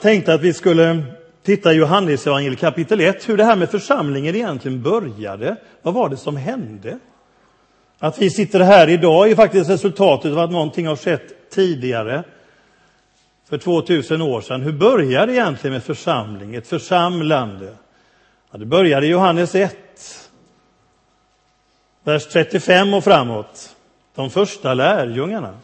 tänkte att vi skulle titta i Johannesevangeliet kapitel 1, hur det här med församlingen egentligen började. Vad var det som hände? Att vi sitter här idag är faktiskt resultatet av att någonting har skett tidigare, för 2000 år sedan. Hur började det egentligen med församling, ett församlande? Ja, det började i Johannes 1, vers 35 och framåt. De första lärjungarna.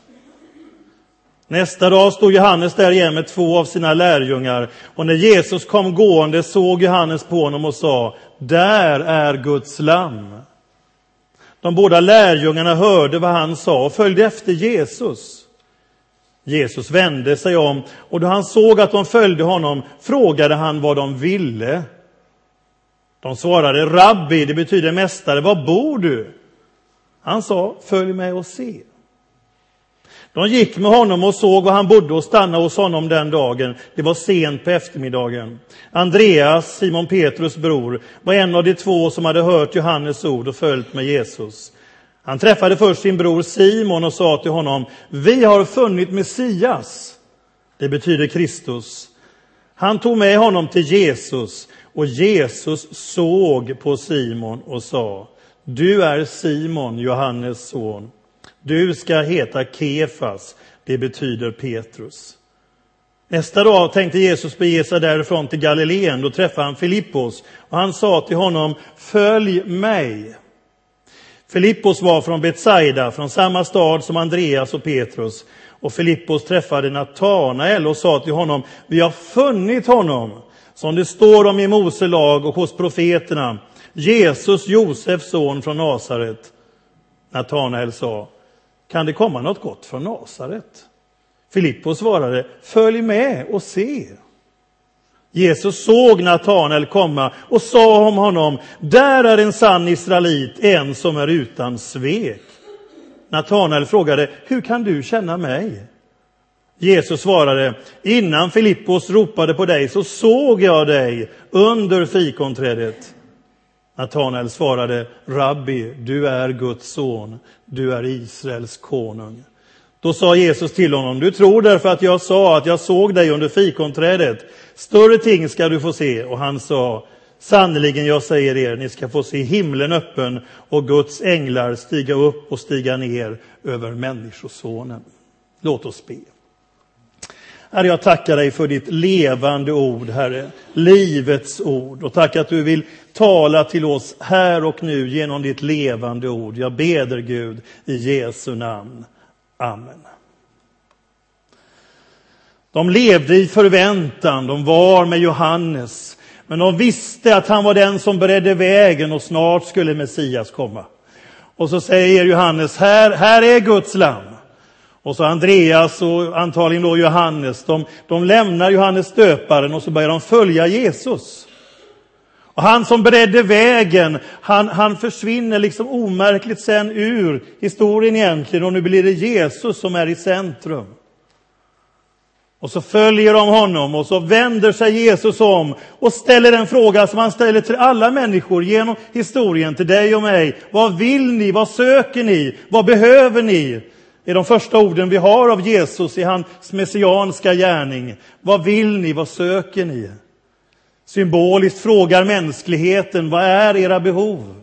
Nästa dag stod Johannes där igen med två av sina lärjungar. Och när Jesus kom gående såg Johannes på honom och sa, där är Guds lamm. De båda lärjungarna hörde vad han sa och följde efter Jesus. Jesus vände sig om och då han såg att de följde honom frågade han vad de ville. De svarade, rabbi, det betyder mästare, var bor du? Han sa, följ med och se. De gick med honom och såg var han bodde och stannade hos honom den dagen. Det var sent på eftermiddagen. Andreas, Simon Petrus bror, var en av de två som hade hört Johannes ord och följt med Jesus. Han träffade först sin bror Simon och sa till honom, vi har funnit Messias. Det betyder Kristus. Han tog med honom till Jesus och Jesus såg på Simon och sa, du är Simon, Johannes son. Du ska heta Kefas, det betyder Petrus. Nästa dag tänkte Jesus bege sig därifrån till Galileen. Då träffade han Filippos och han sa till honom, följ mig. Filippos var från Betsaida, från samma stad som Andreas och Petrus. Och Filippos träffade Natanael och sa till honom, vi har funnit honom, som det står om i Mose lag och hos profeterna, Jesus, Josefs son från Nasaret. Natanael sa, kan det komma något gott från Nasaret? Filippos svarade, följ med och se. Jesus såg Natanael komma och sa om honom, där är en sann israelit, en som är utan svek. Natanael frågade, hur kan du känna mig? Jesus svarade, innan Filippos ropade på dig så såg jag dig under fikonträdet. Natanael svarade, Rabbi, du är Guds son, du är Israels konung. Då sa Jesus till honom, du tror därför att jag sa att jag såg dig under fikonträdet. Större ting ska du få se. Och han sa, sannerligen jag säger er, ni ska få se himlen öppen och Guds änglar stiga upp och stiga ner över Människosonen. Låt oss be. Herre, jag tackar dig för ditt levande ord, Herre, livets ord. Och tack att du vill tala till oss här och nu genom ditt levande ord. Jag beder Gud i Jesu namn. Amen. De levde i förväntan, de var med Johannes. Men de visste att han var den som beredde vägen och snart skulle Messias komma. Och så säger Johannes, här, här är Guds lamm. Och så Andreas och antagligen då Johannes, de, de lämnar Johannes döparen och så börjar de följa Jesus. Och han som beredde vägen, han, han försvinner liksom omärkligt sen ur historien egentligen och nu blir det Jesus som är i centrum. Och så följer de honom och så vänder sig Jesus om och ställer en fråga som han ställer till alla människor genom historien, till dig och mig. Vad vill ni? Vad söker ni? Vad behöver ni? Är de första orden vi har av Jesus i hans messianska gärning. Vad vill ni? Vad söker ni? Symboliskt frågar mänskligheten, vad är era behov?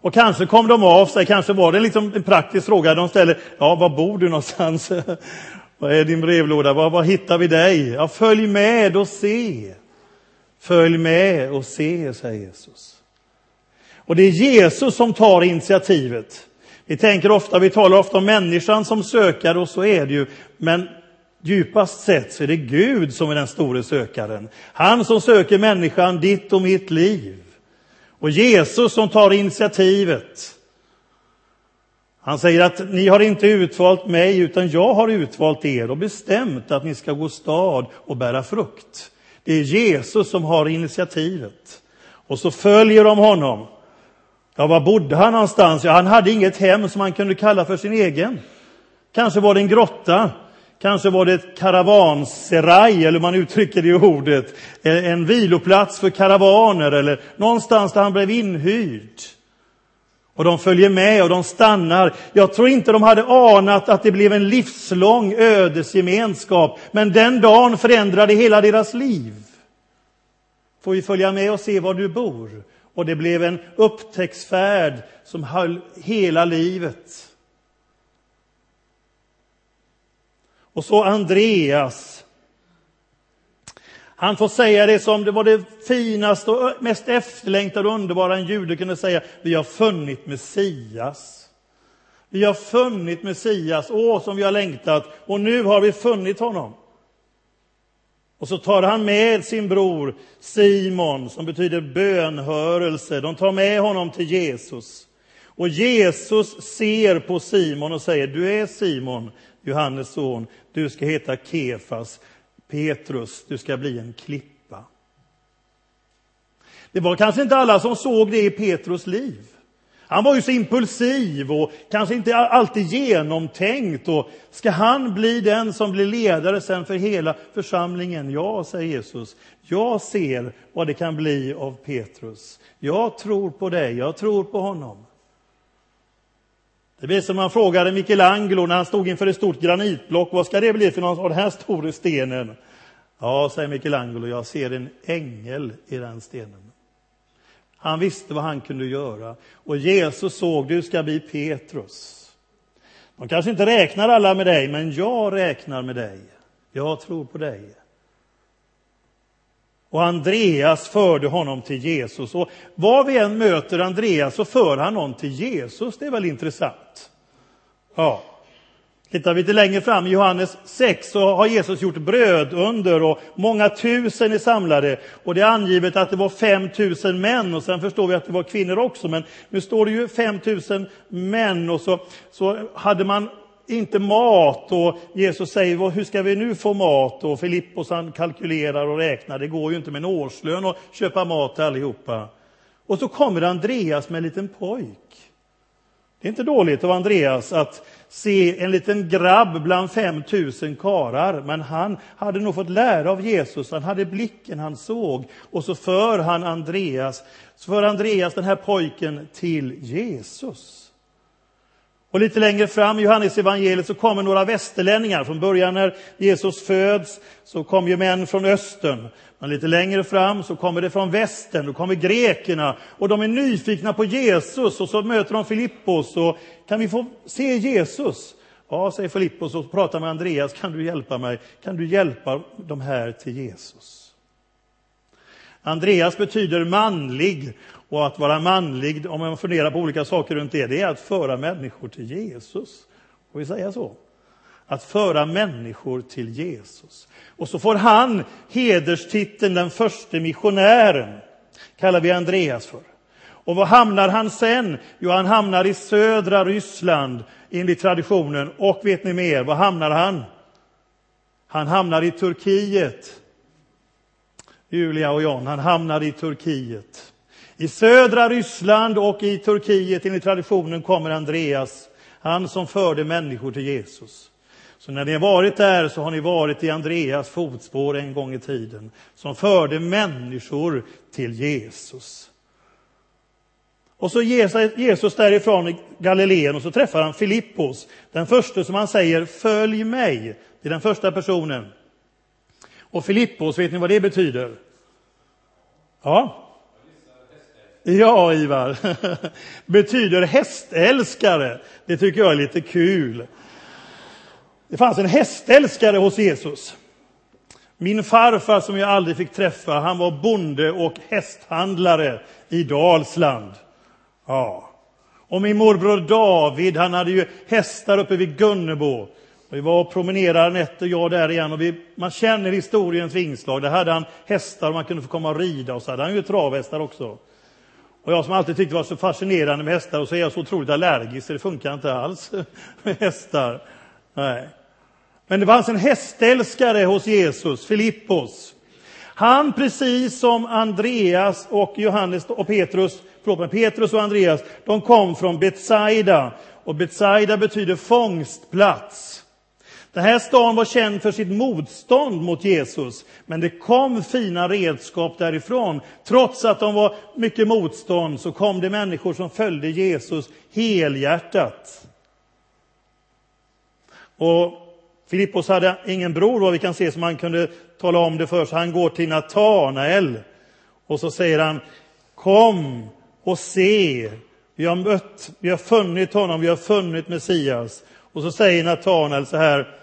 Och kanske kom de av sig, kanske var det liksom en praktisk fråga. De ställer, ja, var bor du någonstans? vad är din brevlåda? Var, var hittar vi dig? Ja, följ med och se. Följ med och se, säger Jesus. Och det är Jesus som tar initiativet. Vi tänker ofta, vi talar ofta om människan som sökare och så är det ju. Men djupast sett så är det Gud som är den store sökaren. Han som söker människan, ditt och mitt liv. Och Jesus som tar initiativet. Han säger att ni har inte utvalt mig utan jag har utvalt er och bestämt att ni ska gå stad och bära frukt. Det är Jesus som har initiativet. Och så följer de honom. Ja, var bodde han någonstans? Ja, han hade inget hem som han kunde kalla för sin egen. Kanske var det en grotta. Kanske var det ett karavanseraj, eller man uttrycker det i ordet. Eh, en viloplats för karavaner, eller någonstans där han blev inhyrd. Och de följer med och de stannar. Jag tror inte de hade anat att det blev en livslång ödesgemenskap. Men den dagen förändrade hela deras liv. Får vi följa med och se var du bor? Och det blev en upptäcktsfärd som höll hela livet. Och så Andreas. Han får säga det som det var det finaste och mest efterlängtade och underbara en jude kunde säga. Vi har funnit Messias. Vi har funnit Messias, åh som vi har längtat, och nu har vi funnit honom. Och så tar han med sin bror Simon, som betyder bönhörelse. De tar med honom till Jesus. Och Jesus ser på Simon och säger, du är Simon, Johannes son, du ska heta Kefas, Petrus, du ska bli en klippa. Det var kanske inte alla som såg det i Petrus liv. Han var ju så impulsiv och kanske inte alltid genomtänkt. Och ska han bli den som blir ledare sen för hela församlingen? Ja, säger Jesus. Jag ser vad det kan bli av Petrus. Jag tror på dig, jag tror på honom. Det blir som man frågade Michelangelo när han stod inför ett stort granitblock. Vad ska det bli för någon av den här stora stenen? Ja, säger Michelangelo, jag ser en ängel i den stenen. Han visste vad han kunde göra. Och Jesus såg, du ska bli Petrus. De kanske inte räknar alla med dig, men jag räknar med dig. Jag tror på dig. Och Andreas förde honom till Jesus. Och var vi än möter Andreas så för han någon till Jesus. Det är väl intressant? Ja. Tittar vi lite längre fram i Johannes 6 så har Jesus gjort brödunder och många tusen är samlade. Och det är angivet att det var 5 000 män och sen förstår vi att det var kvinnor också. Men nu står det ju 5 000 män och så, så hade man inte mat och Jesus säger hur ska vi nu få mat? Och Filippos han kalkylerar och räknar. Det går ju inte med en årslön att köpa mat till allihopa. Och så kommer Andreas med en liten pojk. Det är inte dåligt av Andreas att se en liten grabb bland 5000 karar, men han hade nog fått lära av Jesus, han hade blicken, han såg. Och så för han Andreas, så för Andreas den här pojken till Jesus. Och lite längre fram i Johannes evangeliet så kommer några västerlänningar. Från början när Jesus föds så kom ju män från östern. Men lite längre fram så kommer det från västern, då kommer grekerna. Och de är nyfikna på Jesus och så möter de Filippos och kan vi få se Jesus? Ja, säger Filippos och pratar med Andreas, kan du hjälpa mig? Kan du hjälpa de här till Jesus? Andreas betyder manlig och att vara manlig, om man funderar på olika saker runt det, det är att föra människor till Jesus. Får vi säga så? Att föra människor till Jesus. Och så får han hederstiteln den första missionären, kallar vi Andreas för. Och var hamnar han sen? Jo, han hamnar i södra Ryssland enligt traditionen. Och vet ni mer, var hamnar han? Han hamnar i Turkiet. Julia och Jan, han hamnar i Turkiet. I södra Ryssland och i Turkiet, enligt traditionen, kommer Andreas, han som förde människor till Jesus. Så när ni har varit där så har ni varit i Andreas fotspår en gång i tiden, som förde människor till Jesus. Och så ger Jesus därifrån i Galileen och så träffar han Filippos, den första som han säger följ mig. Det är den första personen. Och Filippos, vet ni vad det betyder? Ja, Ja, Ivar. Betyder hästälskare. Det tycker jag är lite kul. Det fanns en hästälskare hos Jesus. Min farfar som jag aldrig fick träffa, han var bonde och hästhandlare i Dalsland. Ja. Och min morbror David, han hade ju hästar uppe vid Gunnebo. Vi var och promenerade nätter, jag där igen, och vi, man känner historiens vingslag. Där hade han hästar och man kunde få komma och rida och så hade han ju travhästar också. Och jag som alltid tyckte det var så fascinerande med hästar, och så är jag så otroligt allergisk så det funkar inte alls med hästar. Nej. Men det fanns en hästälskare hos Jesus, Filippos. Han, precis som Andreas och Johannes och Petrus, förlåt, Petrus och Andreas, de kom från Betsaida. Och Betsaida betyder fångstplats. Den här stan var känd för sitt motstånd mot Jesus, men det kom fina redskap därifrån. Trots att de var mycket motstånd så kom det människor som följde Jesus helhjärtat. Och Filippos hade ingen bror, vad vi kan se, som han kunde tala om det för, så han går till Natanael och så säger han Kom och se, vi har mött, vi har funnit honom, vi har funnit Messias. Och så säger Natanael så här,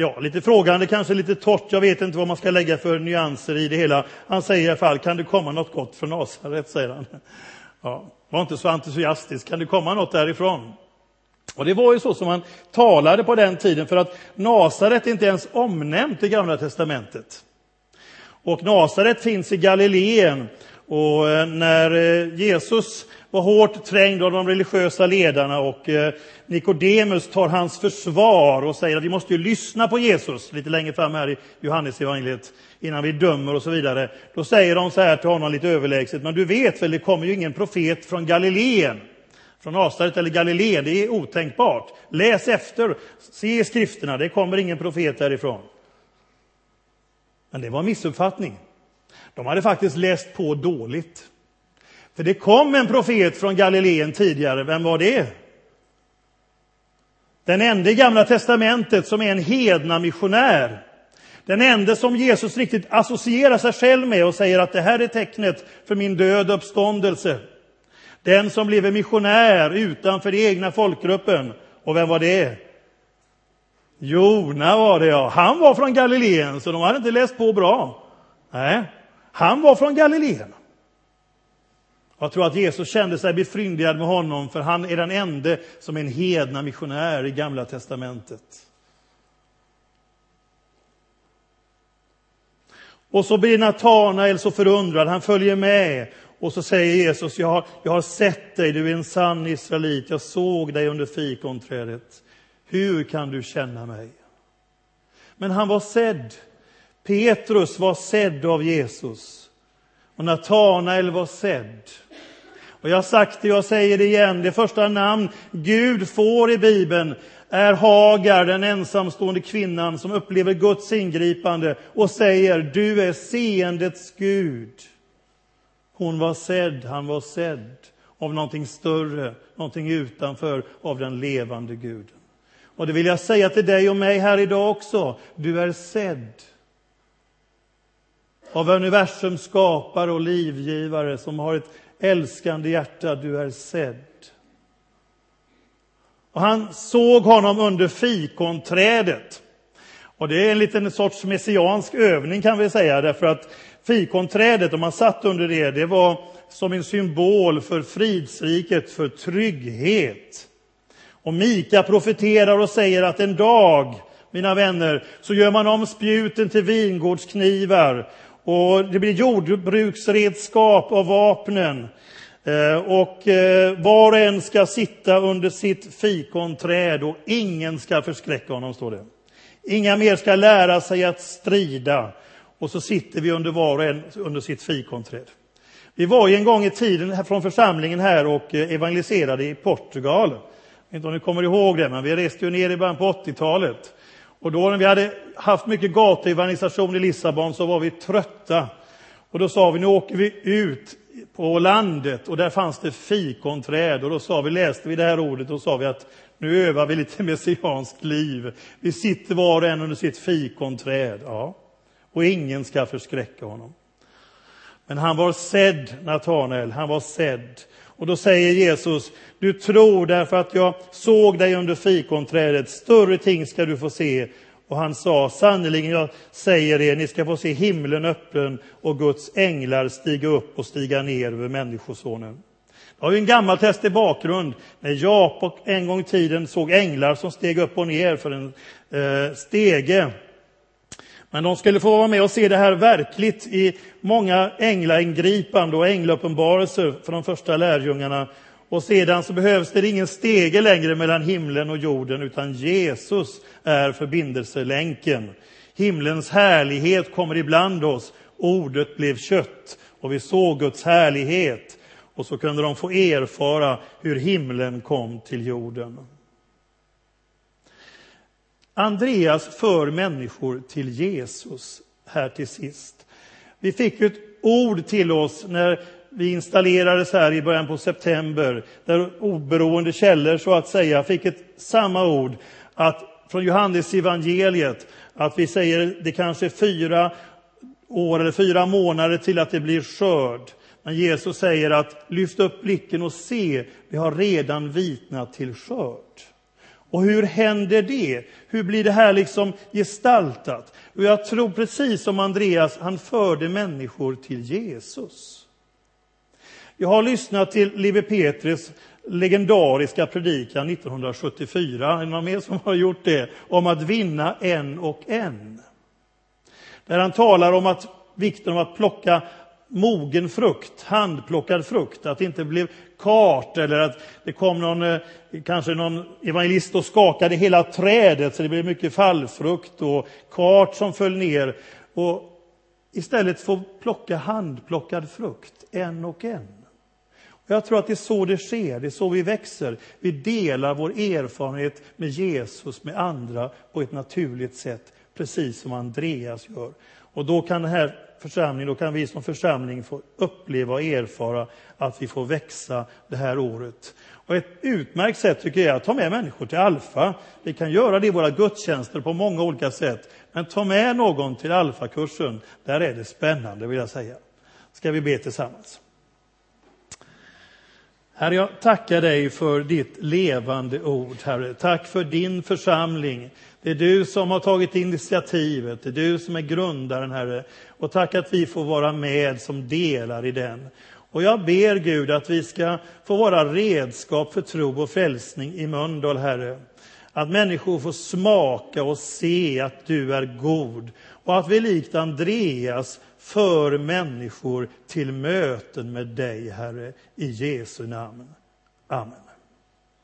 ja, lite frågande, kanske lite torrt, jag vet inte vad man ska lägga för nyanser i det hela. Han säger i alla fall, kan det komma något gott från Nasaret, säger han. Ja, var inte så entusiastisk, kan det komma något därifrån? Och det var ju så som man talade på den tiden, för att Nasaret är inte ens omnämnt i Gamla Testamentet. Och Nasaret finns i Galileen. Och eh, när eh, Jesus var hårt trängd av de religiösa ledarna och eh, Nikodemus tar hans försvar och säger att vi måste ju lyssna på Jesus, lite längre fram här i Johannesevangeliet innan vi dömer och så vidare. Då säger de så här till honom lite överlägset, men du vet väl, det kommer ju ingen profet från Galileen från Nasaret eller Galileen, det är otänkbart. Läs efter, se i skrifterna, det kommer ingen profet därifrån. Men det var en missuppfattning. De hade faktiskt läst på dåligt. För det kom en profet från Galileen tidigare, vem var det? Den enda i Gamla Testamentet som är en hedna missionär. Den enda som Jesus riktigt associerar sig själv med och säger att det här är tecknet för min död och uppståndelse. Den som blev missionär utanför den egna folkgruppen. Och vem var det? Jona var det, ja. Han var från Galileen, så de hade inte läst på bra. Nej, han var från Galileen. Jag tror att Jesus kände sig befryndigad med honom, för han är den enda som är en hedna missionär i Gamla testamentet. Och så blir Natanael så förundrad, han följer med och så säger Jesus, jag har, jag har sett dig, du är en sann israelit, jag såg dig under fikonträdet. Hur kan du känna mig? Men han var sedd. Petrus var sedd av Jesus. Och Natanael var sedd. Och jag har sagt det, jag säger det igen, det första namn Gud får i Bibeln är Hagar, den ensamstående kvinnan som upplever Guds ingripande och säger, du är seendets Gud. Hon var sedd, han var sedd av någonting större, någonting utanför, av den levande Guden. Och det vill jag säga till dig och mig här idag också. Du är sedd av universums skapare och livgivare som har ett älskande hjärta. Du är sedd. Och han såg honom under fikonträdet. Och det är en liten sorts messiansk övning kan vi säga, därför att Fikonträdet, om man satt under det, det var som en symbol för fridsriket, för trygghet. Och Mika profeterar och säger att en dag, mina vänner, så gör man om spjuten till vingårdsknivar och det blir jordbruksredskap av vapnen. Eh, och eh, var och en ska sitta under sitt fikonträd och ingen ska förskräcka honom, står det. Inga mer ska lära sig att strida och så sitter vi under var och en under sitt fikonträd. Vi var ju en gång i tiden från församlingen här och eh, evangeliserade i Portugal. Jag vet inte om ni kommer ihåg det, men vi reste ju ner i början på 80-talet. Och då när vi hade haft mycket gatuevangelisation i Lissabon så var vi trötta. Och då sa vi, nu åker vi ut på landet och där fanns det fikonträd. Och då sa vi, läste vi det här ordet och sa vi att nu övar vi lite messianskt liv. Vi sitter var och en under sitt fikonträd. Ja och ingen ska förskräcka honom. Men han var sedd, Natanael, han var sedd. Och då säger Jesus, du tror därför att jag såg dig under fikonträdet, större ting ska du få se. Och han sa, sannerligen jag säger er, ni ska få se himlen öppen och Guds änglar stiga upp och stiga ner över Människosonen. Det har ju en gammaltestig bakgrund. När Jakob en gång i tiden såg änglar som steg upp och ner för en eh, stege men de skulle få vara med och se det här verkligt i många änglaingripande och änglauppenbarelser för de första lärjungarna. Och sedan så behövs det ingen stege längre mellan himlen och jorden, utan Jesus är förbindelselänken. Himlens härlighet kommer ibland oss. Ordet blev kött och vi såg Guds härlighet. Och så kunde de få erfara hur himlen kom till jorden. Andreas för människor till Jesus här till sist. Vi fick ett ord till oss när vi installerades här i början på september, där oberoende källor så att säga fick ett samma ord att från Johannes evangeliet att vi säger det kanske är fyra år eller fyra månader till att det blir skörd. Men Jesus säger att lyft upp blicken och se, vi har redan vitnat till skörd. Och hur händer det? Hur blir det här liksom gestaltat? Och jag tror precis som Andreas, han förde människor till Jesus. Jag har lyssnat till Lewi Petris legendariska predikan 1974, är det någon mer som har gjort det, om att vinna en och en. Där han talar om att vikten av att plocka mogen frukt, handplockad frukt, att det inte blev kart eller att det kom någon, eh, kanske någon evangelist och skakade hela trädet så det blev mycket fallfrukt och kart som föll ner. Och istället få plocka handplockad frukt, en och en. Och jag tror att det är så det sker, det är så vi växer. Vi delar vår erfarenhet med Jesus, med andra, på ett naturligt sätt, precis som Andreas gör. Och då kan den här församling, då kan vi som församling få uppleva och erfara att vi får växa det här året. Och ett utmärkt sätt tycker jag är att ta med människor till Alfa. Vi kan göra det i våra gudstjänster på många olika sätt. Men ta med någon till Alfa-kursen, där är det spännande vill jag säga. Ska vi be tillsammans. Herre, jag tackar dig för ditt levande ord, Herre. Tack för din församling. Det är du som har tagit initiativet, det är du som är grundaren, Herre. Och tack att vi får vara med som delar i den. Och jag ber Gud att vi ska få vara redskap för tro och frälsning i Mölndal, Herre. Att människor får smaka och se att du är god. Och att vi likt Andreas för människor till möten med dig, Herre, i Jesu namn. Amen.